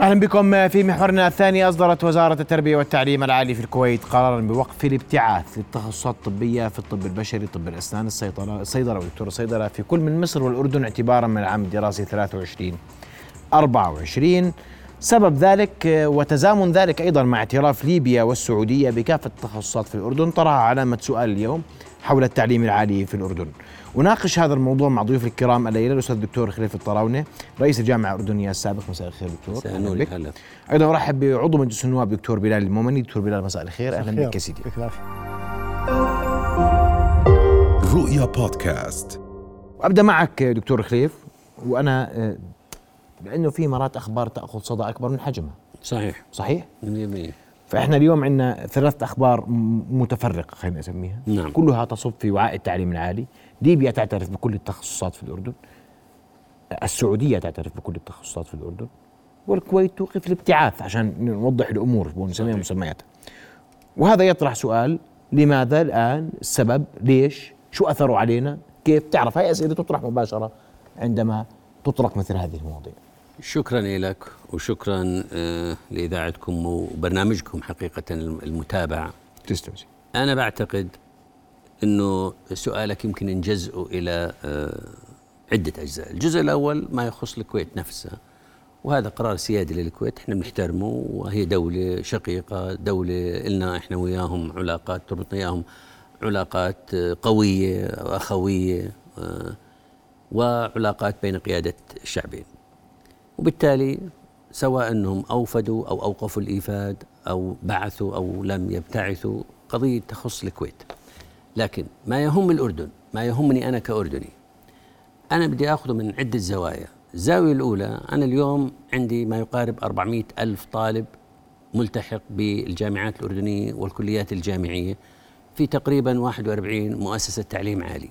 أهلا بكم في محورنا الثاني أصدرت وزارة التربية والتعليم العالي في الكويت قرارا بوقف الابتعاث للتخصصات الطبية في الطب البشري، طب الأسنان، الصيدلة، الصيدلة ودكتور الصيدلة في كل من مصر والأردن اعتبارا من العام الدراسي 23 24 سبب ذلك وتزامن ذلك أيضا مع اعتراف ليبيا والسعودية بكافة التخصصات في الأردن طرح علامة سؤال اليوم. حول التعليم العالي في الأردن. وناقش هذا الموضوع مع ضيوف الكرام الليلة الأستاذ الدكتور خليفة الطراونه رئيس الجامعة الأردنية السابق. مساء الخير دكتور. أهلا بك. هلا. أيضا أرحب بعضو مجلس النواب دكتور بلال المؤمني. دكتور بلال مساء الخير. أهلا بك يا سيدي. رؤيا بودكاست. أبدأ معك دكتور خليف. وأنا لأنه في مرات أخبار تأخذ صدى أكبر من حجمها. صحيح. صحيح؟ 100% فإحنا اليوم عندنا ثلاث أخبار متفرقة خلينا نسميها. نعم. كلها تصب في وعاء التعليم العالي. ليبيا تعترف بكل التخصصات في الأردن. السعودية تعترف بكل التخصصات في الأردن. والكويت توقف الابتعاث عشان نوضح الأمور ونسميها مسمياتها. وهذا يطرح سؤال لماذا الآن السبب؟ ليش؟ شو اثره علينا؟ كيف تعرف؟ هاي أسئلة تطرح مباشرة عندما تطرق مثل هذه المواضيع. شكرا لك وشكرا آه لإذاعتكم وبرنامجكم حقيقة المتابع. تسلم أنا بعتقد إنه سؤالك يمكن نجزئه إلى آه عدة أجزاء، الجزء الأول ما يخص الكويت نفسها وهذا قرار سيادي للكويت إحنا بنحترمه وهي دولة شقيقة، دولة لنا إحنا وياهم علاقات تربطنا إياهم علاقات قوية واخويه آه وعلاقات بين قيادة الشعبين. وبالتالي سواء انهم أوفدوا أو أوقفوا الإيفاد أو بعثوا أو لم يبتعثوا قضية تخص الكويت. لكن ما يهم الأردن ما يهمني أنا كأردني أنا بدي أخذه من عدة زوايا الزاوية الأولى أنا اليوم عندي ما يقارب 400 ألف طالب ملتحق بالجامعات الأردنية والكليات الجامعية في تقريبا 41 مؤسسة تعليم عالي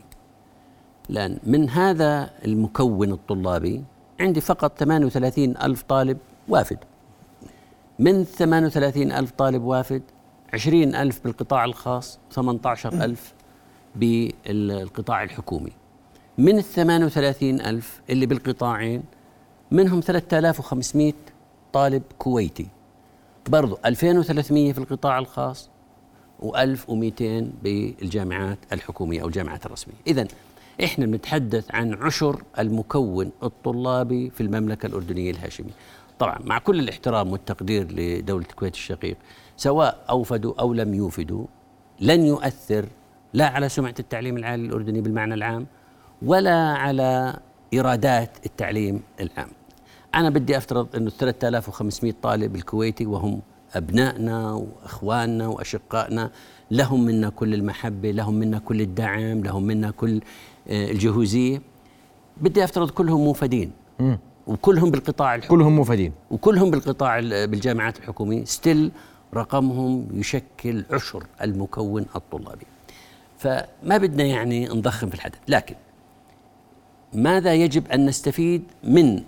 لأن من هذا المكون الطلابي عندي فقط 38 ألف طالب وافد. من 38 ألف طالب وافد عشرين ألف بالقطاع الخاص 18 ألف بالقطاع الحكومي. من ال 38 ألف اللي بالقطاعين منهم 3500 طالب كويتي. برضو 2300 في القطاع الخاص و1200 بالجامعات الحكومية أو الجامعات الرسمية. إذا إحنا بنتحدث عن عشر المكون الطلابي في المملكة الأردنية الهاشمية. طبعا مع كل الاحترام والتقدير لدولة الكويت الشقيق سواء أوفدوا أو لم يوفدوا لن يؤثر لا على سمعة التعليم العالي الأردني بالمعنى العام ولا على إيرادات التعليم العام. أنا بدي أفترض أنه 3500 طالب الكويتي وهم أبنائنا وأخواننا وأشقائنا لهم منا كل المحبة لهم منا كل الدعم لهم منا كل الجهوزية. بدي أفترض كلهم موفدين. وكلهم بالقطاع الحكومي. كلهم موفدين. وكلهم بالقطاع بالجامعات الحكومية. ستيل رقمهم يشكل عشر المكون الطلابي. فما بدنا يعني نضخم في الحدث. لكن ماذا يجب أن نستفيد من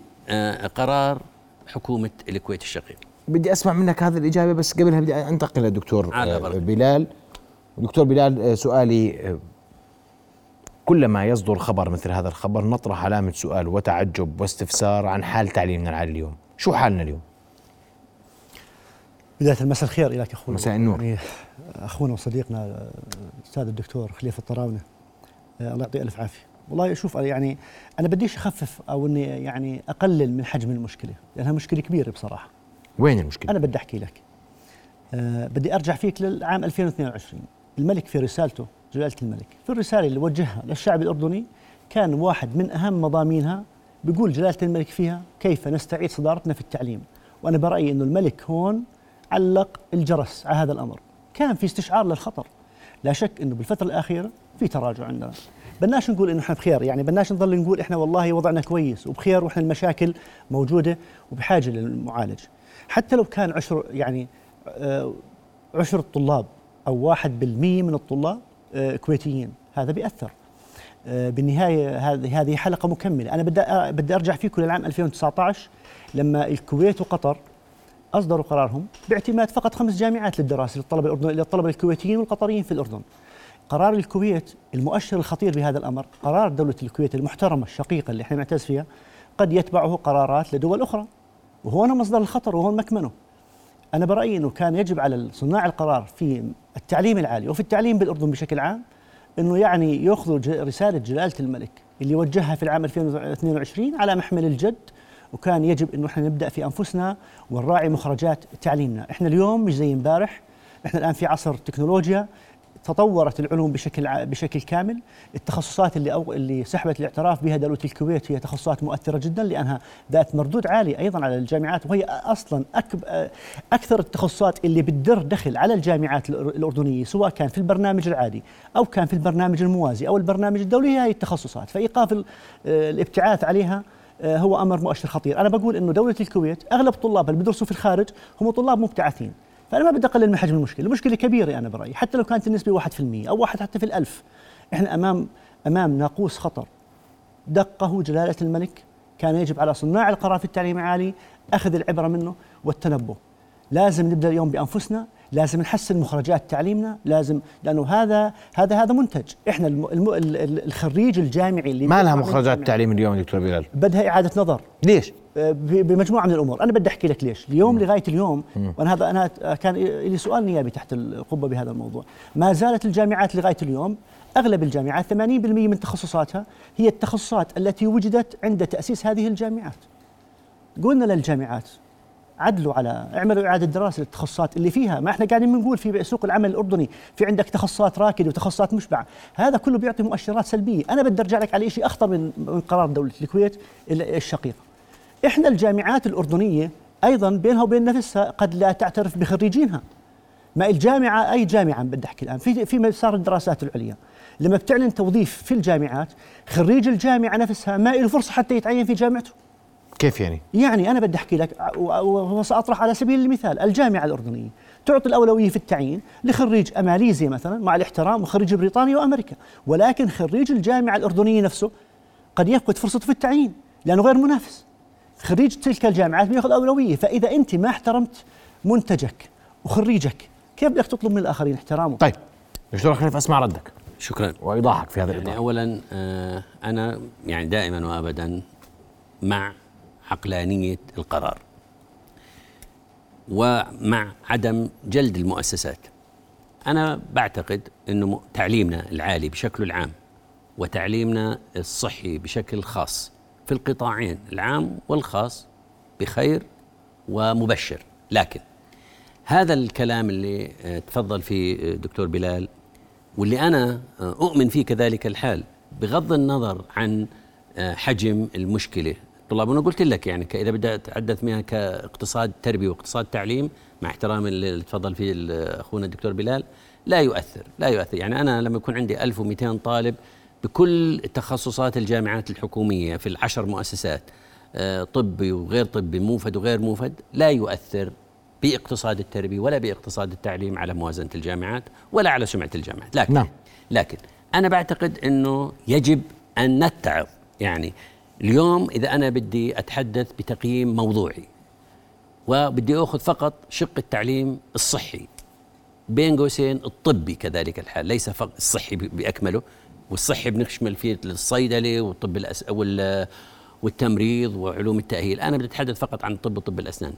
قرار حكومة الكويت الشقيق؟ بدي أسمع منك هذه الإجابة بس قبلها بدي أنتقل للدكتور بلال. دكتور بلال سؤالي كلما يصدر خبر مثل هذا الخبر نطرح علامة سؤال وتعجب واستفسار عن حال تعليمنا العالي اليوم. شو حالنا اليوم؟ بداية مساء الخير إليك أخونا. مساء النور. يعني أخونا وصديقنا الأستاذ الدكتور خليفة الطراونة الله يعطيه ألف عافية. والله شوف يعني أنا بديش أخفف أو إني يعني أقلل من حجم المشكلة لأنها مشكلة كبيرة بصراحة. وين المشكلة؟ أنا بدي أحكي لك. أه بدي أرجع فيك للعام 2022 الملك في رسالته جلالة الملك. في الرسالة اللي وجهها للشعب الأردني كان واحد من أهم مضامينها بيقول جلالة الملك فيها كيف نستعيد صدارتنا في التعليم؟ وأنا برأيي أنه الملك هون علق الجرس على هذا الأمر. كان في استشعار للخطر. لا شك إنه بالفترة الأخيرة في تراجع عندنا. بدناش نقول إنه إحنا بخير يعني بدناش نضل نقول إحنا والله وضعنا كويس وبخير وإحنا المشاكل موجودة وبحاجة للمعالج. حتى لو كان عشر يعني آه عشر الطلاب أو واحد بالمية من الطلاب كويتيين. هذا بيأثر. آه بالنهاية هذه حلقة مكملة. أنا بدي بدي أرجع فيكم للعام 2019 لما الكويت وقطر أصدروا قرارهم باعتماد فقط خمس جامعات للدراسة للطلبة الاردن للطلبة الكويتيين والقطريين في الأردن. قرار الكويت المؤشر الخطير بهذا الأمر قرار دولة الكويت المحترمة الشقيقة اللي إحنا نعتز فيها قد يتبعه قرارات لدول أخرى. وهون مصدر الخطر وهون مكمنه. أنا برأيي إنه كان يجب على صناع القرار في التعليم العالي وفي التعليم بالأردن بشكل عام إنه يعني ياخذوا ج- رسالة جلالة الملك اللي وجهها في العام 2022 على محمل الجد وكان يجب إنه إحنا نبدأ في أنفسنا ونراعي مخرجات تعليمنا، إحنا اليوم مش زي امبارح، إحنا الآن في عصر تكنولوجيا تطورت العلوم بشكل بشكل كامل، التخصصات اللي أو اللي سحبت الاعتراف بها دولة الكويت هي تخصصات مؤثرة جدا لأنها ذات مردود عالي أيضا على الجامعات وهي أصلا أكب أكثر التخصصات اللي بتدر دخل على الجامعات الأر- الأردنية سواء كان في البرنامج العادي أو كان في البرنامج الموازي أو البرنامج الدولي هي هي التخصصات، فإيقاف ال- آه، الابتعاث عليها آه، هو أمر مؤشر خطير، أنا بقول إنه دولة الكويت أغلب طلاب اللي بيدرسوا في الخارج هم طلاب مبتعثين، فأنا ما بدي أقلل من حجم المشكلة، المشكلة كبيرة أنا برأيي، حتى لو كانت النسبة 1% أو واحد حتى في الألف، إحنا امام أمام ناقوس خطر. دقه جلالة الملك، كان يجب على صناع القرار في التعليم العالي أخذ العبرة منه والتنبه. لازم نبدأ اليوم بأنفسنا، لازم نحسن مخرجات تعليمنا، لازم لأنه هذا هذا هذا منتج، إحنا الم الم ال- الخريج الجامعي اللي ما لها مخرجات تعليم اليوم دكتور بلال؟ بدها إعادة نظر. ليش؟ ب- بمجموعة من الأمور، أنا بدي أحكي لك ليش، اليوم لغاية اليوم وأنا هذا أنا كان لي سؤال نيابي تحت القبة بهذا الموضوع، ما زالت الجامعات لغاية اليوم أغلب الجامعات 80% من تخصصاتها هي التخصصات التي وجدت عند تأسيس هذه الجامعات. قلنا للجامعات عدلوا على اعملوا إعادة دراسة للتخصصات اللي فيها. ما إحنا قاعدين بنقول في سوق العمل الأردني في عندك تخصصات راكده وتخصصات مشبعه هذا كله بيعطي مؤشرات سلبية. أنا بدي أرجع لك على شيء أخطر من من قرار دولة الكويت الشقيقة. إحنا الجامعات الأردنية أيضا بينها وبين نفسها قد لا تعترف بخريجينها. ما الجامعة أي جامعة بدي أحكي الآن. في في مسار الدراسات العليا. لما بتعلن توظيف في الجامعات خريج الجامعة نفسها ما له فرصة حتى يتعين في جامعته. كيف يعني؟ يعني أنا بدي أحكي لك و- وسأطرح على سبيل المثال الجامعة الأردنية تعطي الأولوية في التعيين لخريج ماليزيا مثلا مع الاحترام وخريج بريطانيا وأمريكا ولكن خريج الجامعة الأردنية نفسه قد يفقد فرصته في التعيين لأنه غير منافس. خريج تلك الجامعات بيأخذ أولوية فإذا أنت ما احترمت منتجك وخريجك كيف بدك تطلب من الآخرين احترامه؟ طيب دكتور خليف أسمع ردك. شكرا. وإيضاحك في هذا يعني الاطار اولا آه، أنا يعني دائما وابدا مع عقلانية القرار. ومع عدم جلد المؤسسات أنا بعتقد إنه تعليمنا العالي بشكله العام وتعليمنا الصحي بشكل خاص في القطاعين العام والخاص بخير ومبشر. لكن هذا الكلام اللي آه، تفضل فيه آه، دكتور بلال واللي أنا آه، أؤمن فيه كذلك الحال بغض النظر عن حجم المشكلة طلاب أنا قلت لك يعني إذا بدي اتحدث منها كاقتصاد تربيه واقتصاد تعليم مع احترامي اللي تفضل فيه أخونا الدكتور بلال لا يؤثر لا يؤثر. يعني أنا لما يكون عندي 1200 طالب بكل تخصصات الجامعات الحكومية في العشر مؤسسات آه، طبي وغير طبي موفد وغير موفد لا يؤثر بإقتصاد التربيه ولا بإقتصاد التعليم على موازنة الجامعات ولا على سمعة الجامعات. لكن نعم. لكن أنا بعتقد إنه يجب أن نتعظ. يعني اليوم إذا أنا بدي أتحدث بتقييم موضوعي وبدي أخذ فقط شق التعليم الصحي. بين قوسين الطبي كذلك الحال ليس فقط الصحي ب- بأكمله والصحي بنشمل فيه الصيدله والطب الأس... وال... والتمريض وعلوم التأهيل. أنا بدي أتحدث فقط عن طب وطب الأسنان.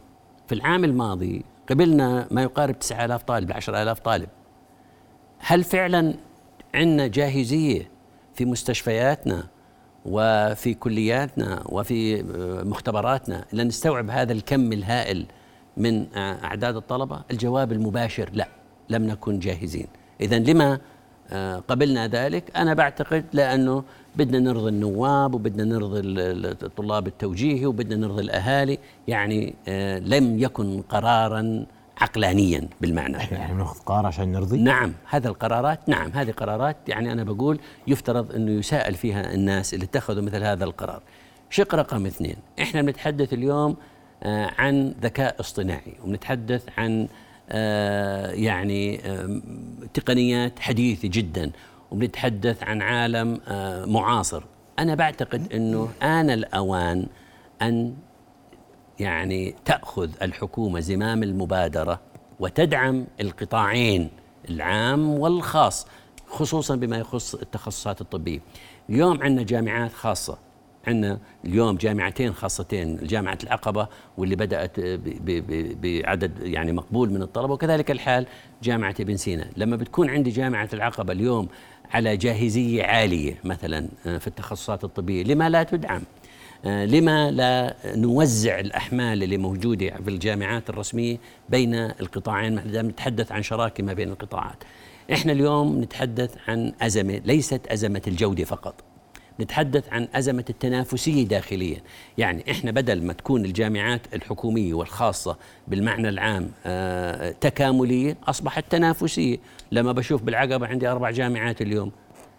في العام الماضي قبلنا ما يقارب 9000 طالب 10000 طالب. هل فعلا عندنا جاهزية في مستشفياتنا وفي كلياتنا وفي آه، مختبراتنا لنستوعب هذا الكم الهائل من آه، أعداد الطلبة؟ الجواب المباشر لا لم نكن جاهزين، اذا لما آه، قبلنا ذلك؟ أنا بعتقد لأنه بدنا نرضي النواب وبدنا نرضي ال- ال- الطلاب التوجيهي وبدنا نرضي الأهالي، يعني لم يكن قرارا عقلانيا بالمعنى. إحنا يعني بناخذ قرار عشان نرضي؟ نعم هذا القرارات نعم هذه قرارات يعني أنا بقول يفترض أنه يساءل فيها الناس اللي اتخذوا مثل هذا القرار. شق رقم اثنين إحنا بنتحدث اليوم آه عن ذكاء اصطناعي وبنتحدث عن آه يعني تقنيات حديثة جدا وبنتحدث عن عالم آه معاصر. أنا بعتقد أنه آن الأوان أن يعني تأخذ الحكومة زمام المبادرة وتدعم القطاعين العام والخاص خصوصا بما يخص التخصصات الطبية. اليوم عندنا جامعات خاصة. عندنا اليوم جامعتين خاصتين جامعة العقبة واللي بدأت بعدد يعني مقبول من الطلبة وكذلك الحال جامعة ابن سينا. لما بتكون عندي جامعة العقبة اليوم على جاهزية عالية مثلا آه، في التخصصات الطبية لما لا تدعم؟ لما لا نوزع الأحمال اللي موجودة في الجامعات الرسمية بين القطاعين؟ ما دام نتحدث عن شراكة ما بين القطاعات. إحنا اليوم نتحدث عن أزمة ليست أزمة الجودة فقط. نتحدث عن أزمة التنافسية داخليا. يعني إحنا بدل ما تكون الجامعات الحكومية والخاصة بالمعنى العام آه، تكاملية أصبحت تنافسية. لما بشوف بالعقبة عندي أربع جامعات اليوم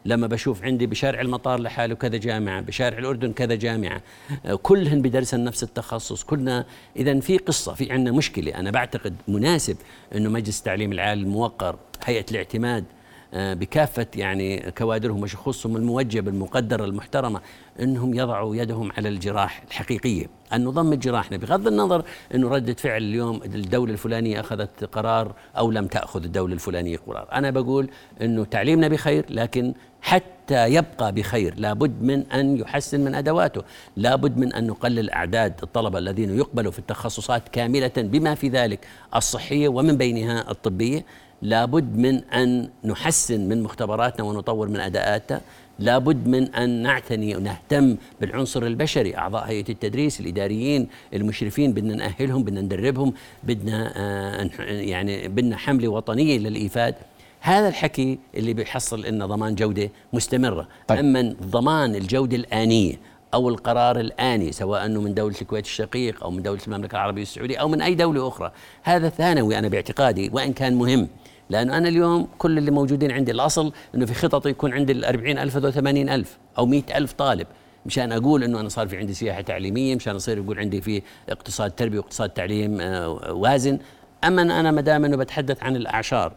لما بشوف عندي بشارع المطار لحاله كذا جامعة بشارع الأردن كذا جامعة. آه، كلهن بدرسن نفس التخصص. كلنا إذا في قصة في عندنا مشكلة. أنا بعتقد مناسب أنه مجلس التعليم العالي الموقر هيئة الاعتماد بكافة يعني كوادرهم وشخوصهم الموجبة المقدرة المحترمة أنهم يضعوا يدهم على الجراح الحقيقية. أن نضم جراحنا بغض النظر أنه ردة فعل اليوم الدولة الفلانية أخذت قرار أو لم تأخذ الدولة الفلانية قرار. أنا بقول أنه تعليمنا بخير لكن حتى يبقى بخير لابد من أن يحسن من أدواته. لابد من أن نقلل أعداد الطلبة الذين يقبلوا في التخصصات كاملة بما في ذلك الصحية ومن بينها الطبية. لابد من أن نحسن من مختبراتنا ونطور من اداءاتها لابد من أن نعتني ونهتم بالعنصر البشري. أعضاء هيئة التدريس الإداريين المشرفين بدنا نأهلهم بدنا ندربهم بدنا آه يعني بدنا حملة وطنية للإيفاد. هذا الحكي اللي بيحصل لنا ضمان جودة مستمرة. طيب. أما ضمان الجودة الآنية أو القرار الآني سواء أنه من دولة الكويت الشقيق أو من دولة المملكة العربية السعودية أو من أي دولة أخرى هذا ثانوي أنا باعتقادي وإن كان مهم. لأنه أنا اليوم كل اللي موجودين عندي الأصل إنه في خططي يكون عندي ال 40000 أو 80000 أو 100000 طالب. مشان أقول إنه أنا صار في عندي سياحة تعليمية مشان يصير يقول عندي في اقتصاد تربيه واقتصاد تعليم آه، وازن. أما أنا ما دام إنه بتحدث عن الأعشار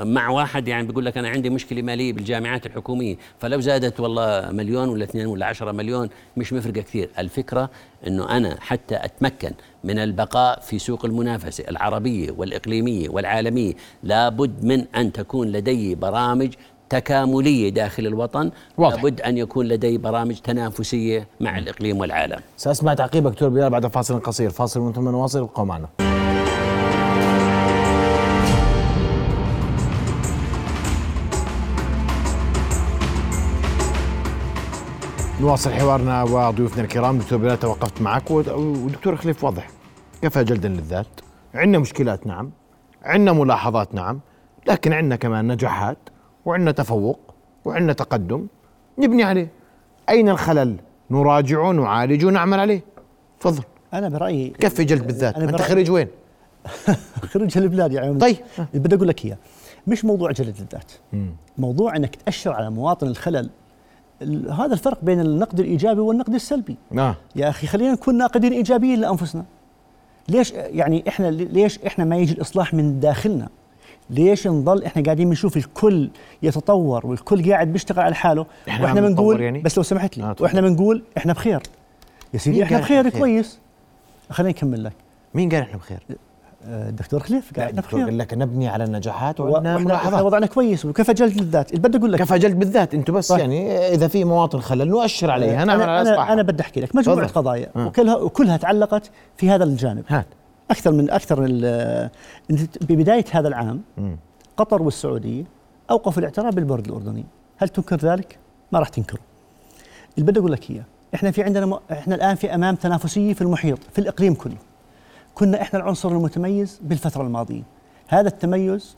مع واحد يعني بيقول لك أنا عندي مشكلة مالية بالجامعات الحكومية فلو زادت والله مليون ولا اثنين ولا عشرة مليون مش مفرقة كثير. الفكرة إنه أنا حتى أتمكن من البقاء في سوق المنافسة العربية والإقليمية والعالمية. لابد من أن تكون لدي برامج تكاملية داخل الوطن. واضح. لابد أن يكون لدي برامج تنافسية مع الإقليم والعالم. سأسمع تعقيبك دكتور بلال بعد فاصل قصير. فاصل وأنتم نواصل ابقوا معنا. نواصل حوارنا وضيوفنا الكرام. دكتور بلال توقفت معك ود- ودكتور خليف واضح. كفى جلدا للذات. عندنا مشكلات نعم. عندنا ملاحظات نعم. لكن عندنا كمان نجاحات وعندنا تفوق وعندنا تقدم. نبني عليه. أين الخلل؟ نراجعه نعالجه نعمل عليه. تفضل. أنا برأيي كفي جلد بالذات. أنا أنت برأيي- خريج وين؟ خريج البلاد يا عيون طيب. بدي أقول لك إياه. مش موضوع جلد الذات. موضوع إنك تاشر على مواطن الخلل. ال- هذا الفرق بين النقد الإيجابي والنقد السلبي. آه يا أخي خلينا نكون ناقدين إيجابيين لأنفسنا. ليش يعني إحنا ليش إحنا ما يجي الإصلاح من داخلنا؟ ليش نضل إحنا قاعدين بنشوف الكل يتطور والكل قاعد بيشتغل على حاله؟ إحنا وإحنا بنقول يعني؟ بس لو سمحت لي. آه،. وإحنا بنقول إحنا بخير. يا سيدي إحنا بخير؟ بخير؟ كويس. خليني أكمل لك. مين قال إحنا بخير؟ الدكتور خليف الدكتور بخير قال لك نبني على النجاحات وعندنا ملاحظات. وضعنا كويس. وكفى جلد الذات؟ اللي بدي أقول لك؟ كفى جلد بالذات؟ أنتم بس. يعني إذا في مواطن خلل نؤشر عليها أنا أنا, اصلاحها أنا بدي أحكي لك. مجموعة تفضل. قضايا. وكلها وكلها تعلقت في هذا الجانب. هات. أكثر من أكثر من ببداية هذا العام مم. قطر والسعوديه أوقفوا الاعتراف بالبرد الأردني. هل تنكر ذلك؟ ما راح تنكره اللي بدي أقول لك اياه إحنا في عندنا م... إحنا الآن في أمام تنافسية في المحيط في الإقليم كله. كنا إحنا العنصر المتميز بالفترة الماضية. هذا التميز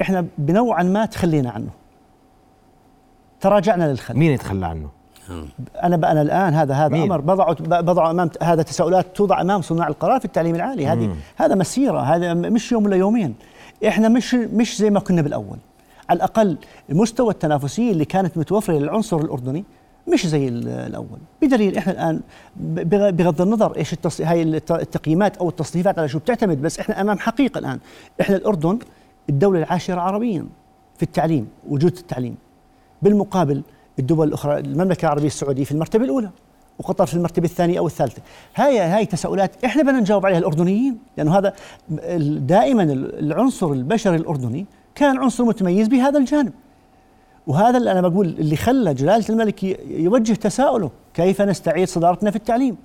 إحنا بنوعا ما تخلينا عنه. تراجعنا للخلف مين يتخلى عنه؟ أنا ب- أنا الآن هذا هذا مين؟ أمر بضعه بضع امام هذا تساؤلات توضع أمام صناع القرار في التعليم العالي. هذه هذا مسيرة. هذا مش يوم ولا يومين. إحنا مش مش زي ما كنا بالأول. على الأقل مستوى التنافسيه اللي كانت متوفرة للعنصر الأردني مش زي ال- الأول. بدليل إحنا الآن بغض النظر إيش التص... هاي الت- التقييمات أو التصنيفات على شو بتعتمد بس إحنا أمام حقيقة الآن. إحنا الأردن الدولة العاشرة عربيا في التعليم وجود التعليم. بالمقابل الدول الأخرى المملكة العربية السعودية في المرتبة الأولى وقطر في المرتبة الثانية أو الثالثة. هاي هاي تساؤلات إحنا بدنا نجاوب عليها الأردنيين لأنه هذا دائما ال- العنصر البشري الأردني كان عنصر متميز بهذا الجانب. وهذا اللي أنا بقول اللي خلى جلالة الملك يوجه تساؤله كيف نستعيد صدارتنا في التعليم؟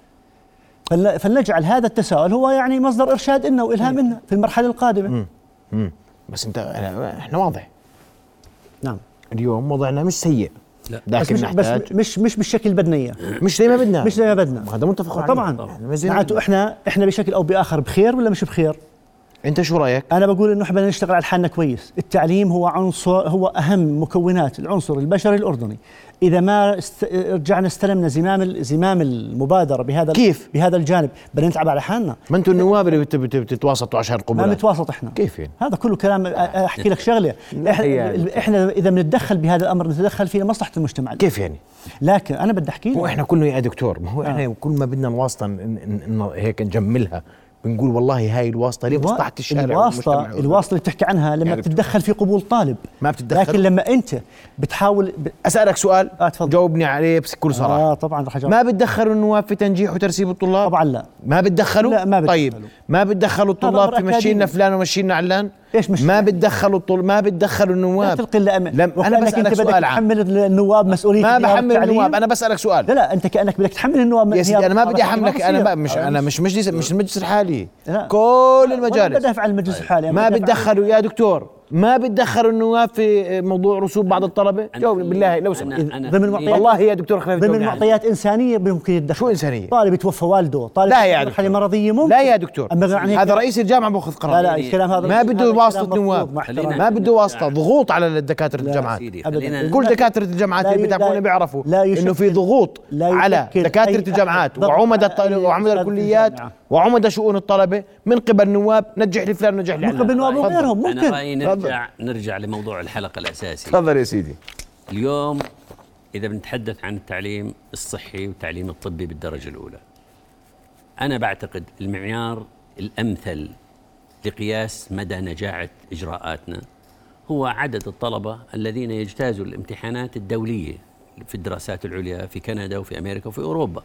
فل- فلنجعل هذا التساؤل هو يعني مصدر إرشاد لنا وإلهام لنا في المرحلة القادمة. مم. بس أنت أنا- إحنا واضح. نعم. اليوم وضعنا مش سيء. لا. بس مش بس مش مش بالشكل اللي بدنا إياه. مش زي ما بدنا. مش زي ما بدنا. هذا متفق عليه. طبعا. إحنا معناته. إحنا إحنا بشكل أو بآخر بخير ولا مش بخير؟ أنت شو رأيك؟ أنا بقول إنه إحنا نشتغل على حالنا كويس التعليم هو عنصر هو أهم مكونات العنصر البشري الأردني إذا ما است... رجعنا استلمنا زمام ال- زمام المبادرة بهذا كيف؟ بهذا الجانب بدنا نتعب على حالنا ما أنتم النواب اللي بت- بت- بتتواسطوا عشان ما القبلات نتواسط إحنا كيف يعني؟ هذا كله كلام أحكي لك شغلة إحنا, يعني. إحنا إذا بنتدخل بهذا الأمر نتدخل في مصلحه المجتمع كيف يعني؟ لكن أنا بدي أحكي هو لك إحنا كله يا دكتور ما هو إحنا آه. كل ما بدنا الواسطه ن- ن- ن- هيك نجملها بنقول والله هاي الواسطة لمصلحه الشارع الواسطه والمجتمع. الواسطة اللي بتحكي عنها لما يعني بتتدخل في قبول طالب ما بتتدخل. لكن لما أنت بتحاول ب... أسألك سؤال آه، تفضل. جاوبني عليه بكل صراحة آه طبعا رح ما بتدخلوا النواب في تنجيح وترسيب الطلاب طبعا لا ما بتدخلوا لا، ما طيب بتدخلوا. ما بتدخلوا الطلاب في مشينا. فلان ومشينا علان إيش مش- ما بتدخلوا الطل ما بتدخلوا لا النواب تلقي إلا أمل. لم أنا بسألك أنت بدك سؤال تحمل النواب مسؤولية ما بحمل. النواب. أنا بسألك سؤال. لا لا أنت كأنك بدك تحمل النواب يا سيدي أنا ما بدي أحملك. أنا ما مش. أنا مش مجلس مش المجلس الحالي. لا. كل المجالس. بدافع عن المجلس الحالي. ما بتدخلوا. يا دكتور. ما بتدخلوا النواب في موضوع رسوب بعض الطلبة؟ أنا- جاوبني بالله لو سمحت. ضمن المعطيات- والله يا دكتور خلينا ضمن. معطيات إنسانية ممكن يتدخل. شو إنسانية؟ طالب يتوفى والده طالب لا يا في مرحله دكتور. مرضية ممكن. لا يا دكتور. عن هيك هذا رئيس الجامعة باخذ قرار. لا لا الكلام هذا ما بده واسطة نواب. ما بده واسطة ضغوط على دكاتره الجامعات. كل دكاترة الجامعات اللي لا- بيعرفوا إنه في ضغوط على دكاترة الجامعات أستاذ في الكليات وعمدة شؤون الطلبة من قبل النواب نجح لي فلان ونجح لي من قبل النواب تفضل. وغيرهم أنا ممكن رأيي نرجع نرجع لموضوع الحلقة الاساسي تفضل يا سيدي. اليوم إذا بنتحدث عن التعليم الصحي والتعليم الطبي بالدرجة الأولى. أنا بعتقد المعيار الأمثل لقياس مدى نجاعة إجراءاتنا هو عدد الطلبة الذين يجتازوا الامتحانات الدولية في الدراسات العليا في كندا وفي أمريكا وفي أوروبا.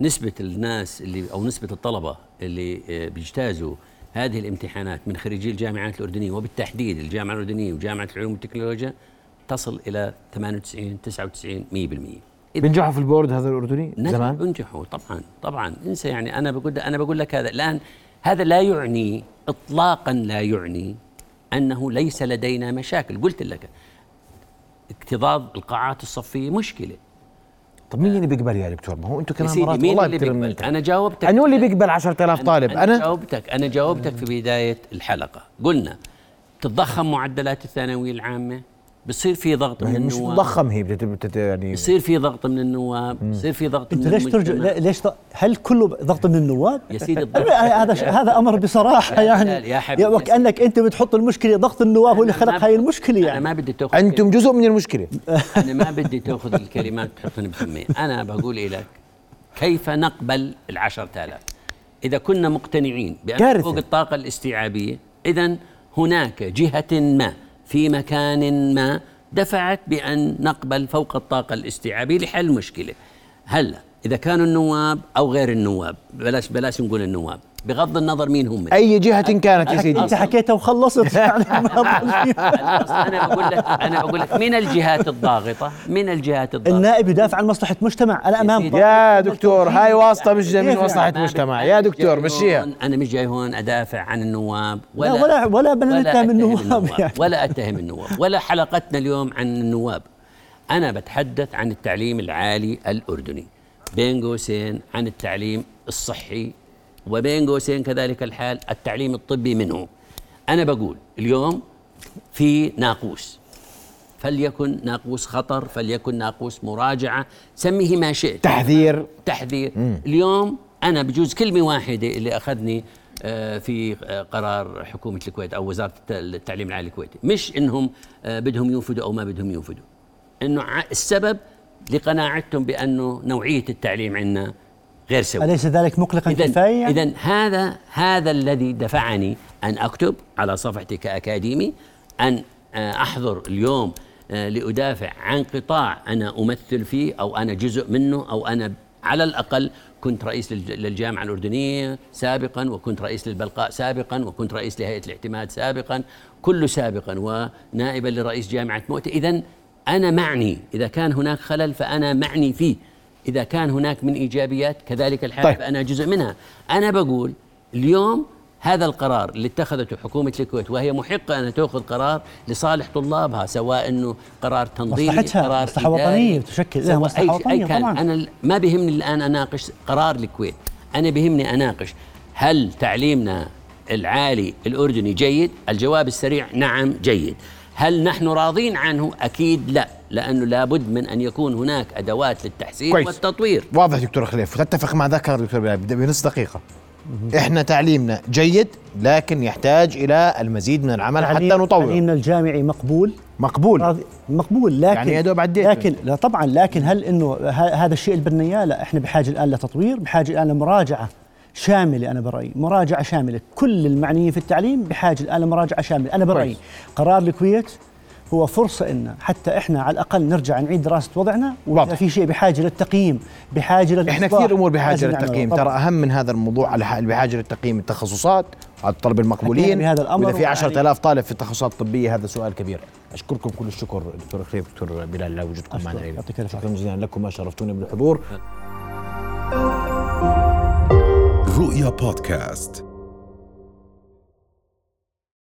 نسبة الناس اللي أو نسبة الطلبة اللي آه، بيجتازوا هذه الامتحانات من خريجي الجامعات الأردنية وبالتحديد الجامعة الأردنية وجامعة العلوم والتكنولوجيا تصل إلى 98 99 100% إذا بنجحوا في البورد هذا الأردني نجح زمان؟ بنجحوا طبعا طبعا. إنسى يعني أنا بقول أنا بقول لك هذا. الآن هذا لا يعني اطلاقا لا يعني أنه ليس لدينا مشاكل. قلت لك اكتظاظ القاعات الصفية مشكلة. طب مين اللي بيقبل يا دكتور؟ ما هو أنتم كمان مرات مين والله اللي بيقبل؟ أنا جاوبتك انه اللي بيقبل 10000 طالب أنا, أنا؟ جاوبتك أنا جاوبتك في بداية الحلقة. قلنا تتضخم معدلات الثانوية العامة بصير في ضغط من مش النواب. تضخم هي بتت- بتت- يعني بصير في ضغط من النواب بصير في ضغط انت ليش ترجع ليش هل كله ضغط من النواب؟ يا سيدي الضغط هذا ش- هذا أمر بصراحة يعني. يا حبيبي، وكانك أنت بتحط المشكلة ضغط النواب هو اللي خلق هاي المشكلة يعني. ما بدي تأخذ أنتم جزء من المشكلة. أنا ما بدي تأخذ الكلمات تحطني بفمي أنا بقول لك كيف نقبل العشرة آلاف؟ إذا كنا مقتنعين كارثة. فوق الطاقة الاستيعابية إذا هناك جهة ما في مكان ما دفعت بأن نقبل فوق الطاقة الاستيعابية لحل مشكلة. هلا إذا كانوا النواب أو غير النواب بلاش بلاش نقول النواب بغض النظر مين هم. أي جهة كانت يا سيدي؟ أنت حكيتها وخلصت. يعني أنا بقول لك أنا بقول لك من الجهات الضاغطة؟ من الجهات الضاغطة؟ النائب يدافع عن مصلحة مجتمع. الامام سيدي. يا دكتور هاي واسطة مش كيف مصلحة مجتمع. يا دكتور مشيها أنا مش جاي هون أدافع عن النواب لا ولا ولا ولا بدنا نتهم أتهم النواب يعني. ولا أتهم النواب ولا حلقتنا اليوم عن النواب. أنا بتحدث عن التعليم العالي الأردني. بين قوسين عن التعليم الصحي وبين قوسين كذلك الحال التعليم الطبي منه. أنا بقول اليوم في ناقوس. فليكن ناقوس خطر فليكن ناقوس مراجعة. سميه ما شئت. تحذير. تحذير. اليوم أنا بجوز كلمة واحدة اللي أخذني آه، في آه، قرار حكومة الكويت أو وزارة الت- التعليم العالي الكويتي. مش إنهم آه، بدهم ينفذوا أو ما بدهم ينفذوا إنه ع- السبب لقناعتهم بأنه نوعية التعليم عندنا غير سوي. أليس ذلك مقلقا يعني؟ إذا هذا هذا الذي دفعني أن أكتب على صفحتي كأكاديمي أن آه، أحضر اليوم آه، لأدافع عن قطاع أنا أمثل فيه أو أنا جزء منه أو أنا على الأقل كنت رئيس للج- للجامعة الأردنية سابقا وكنت رئيس للبلقاء سابقا وكنت رئيس لهيئة الاعتماد سابقا كله سابقا ونائبا لرئيس جامعة مؤتة إذا أنا معني إذا كان هناك خلل فأنا معني فيه. إذا كان هناك من إيجابيات كذلك الحال طيب. فانا جزء منها. أنا بقول اليوم هذا القرار اللي اتخذته حكومة الكويت وهي محقة أن تأخذ قرار لصالح طلابها سواء أنه قرار تنظيمي مصلحتها، قرار مصلحة وطنية، تشكل لها مصلحة وطنية أي كان طبعاً. أنا ما بيهمني الآن أناقش قرار الكويت. أنا بيهمني أناقش هل تعليمنا العالي الأردني جيد؟ الجواب السريع نعم جيد. هل نحن راضين عنه؟ أكيد لا لأنه لابد من أن يكون هناك أدوات للتحسين كويس. والتطوير. واضح دكتور خليف وتتفق مع ذكر دكتور بلال بنص دقيقة. إحنا تعليمنا جيد لكن يحتاج إلى المزيد من العمل حتى نطور. تعليمنا الجامعي مقبول. مقبول. مقبول لكن يعني يا دوب عديت. لكن لا طبعا لكن هل إنه ه- هذا الشيء اللي بدنا إياه؟ لا إحنا بحاجة الآن لتطوير بحاجة الآن لمراجعة. شاملة أنا برأيي مراجعة شاملة كل المعنيين في التعليم بحاجة الآن لمراجعة شاملة أنا برأيي. قرار الكويت هو فرصة إن حتى إحنا على الأقل نرجع نعيد دراسة وضعنا وإذا. في شيء بحاجة للتقييم بحاجة للإصلاح إحنا كثير امور بحاجة لازم نعمله. للتقييم. ترى أهم من هذا الموضوع على بحاجة للتقييم التخصصات على الطلب المقبولين حكينا بهذا الأمر وإذا في ويعني- 10000 طالب في التخصصات الطبية هذا سؤال كبير أشكركم كل الشكر دكتور خليف دكتور بلال لوجودكم. معنا شكرا جزيلا لكم شرفتوني بالحضور رؤيا بودكاست.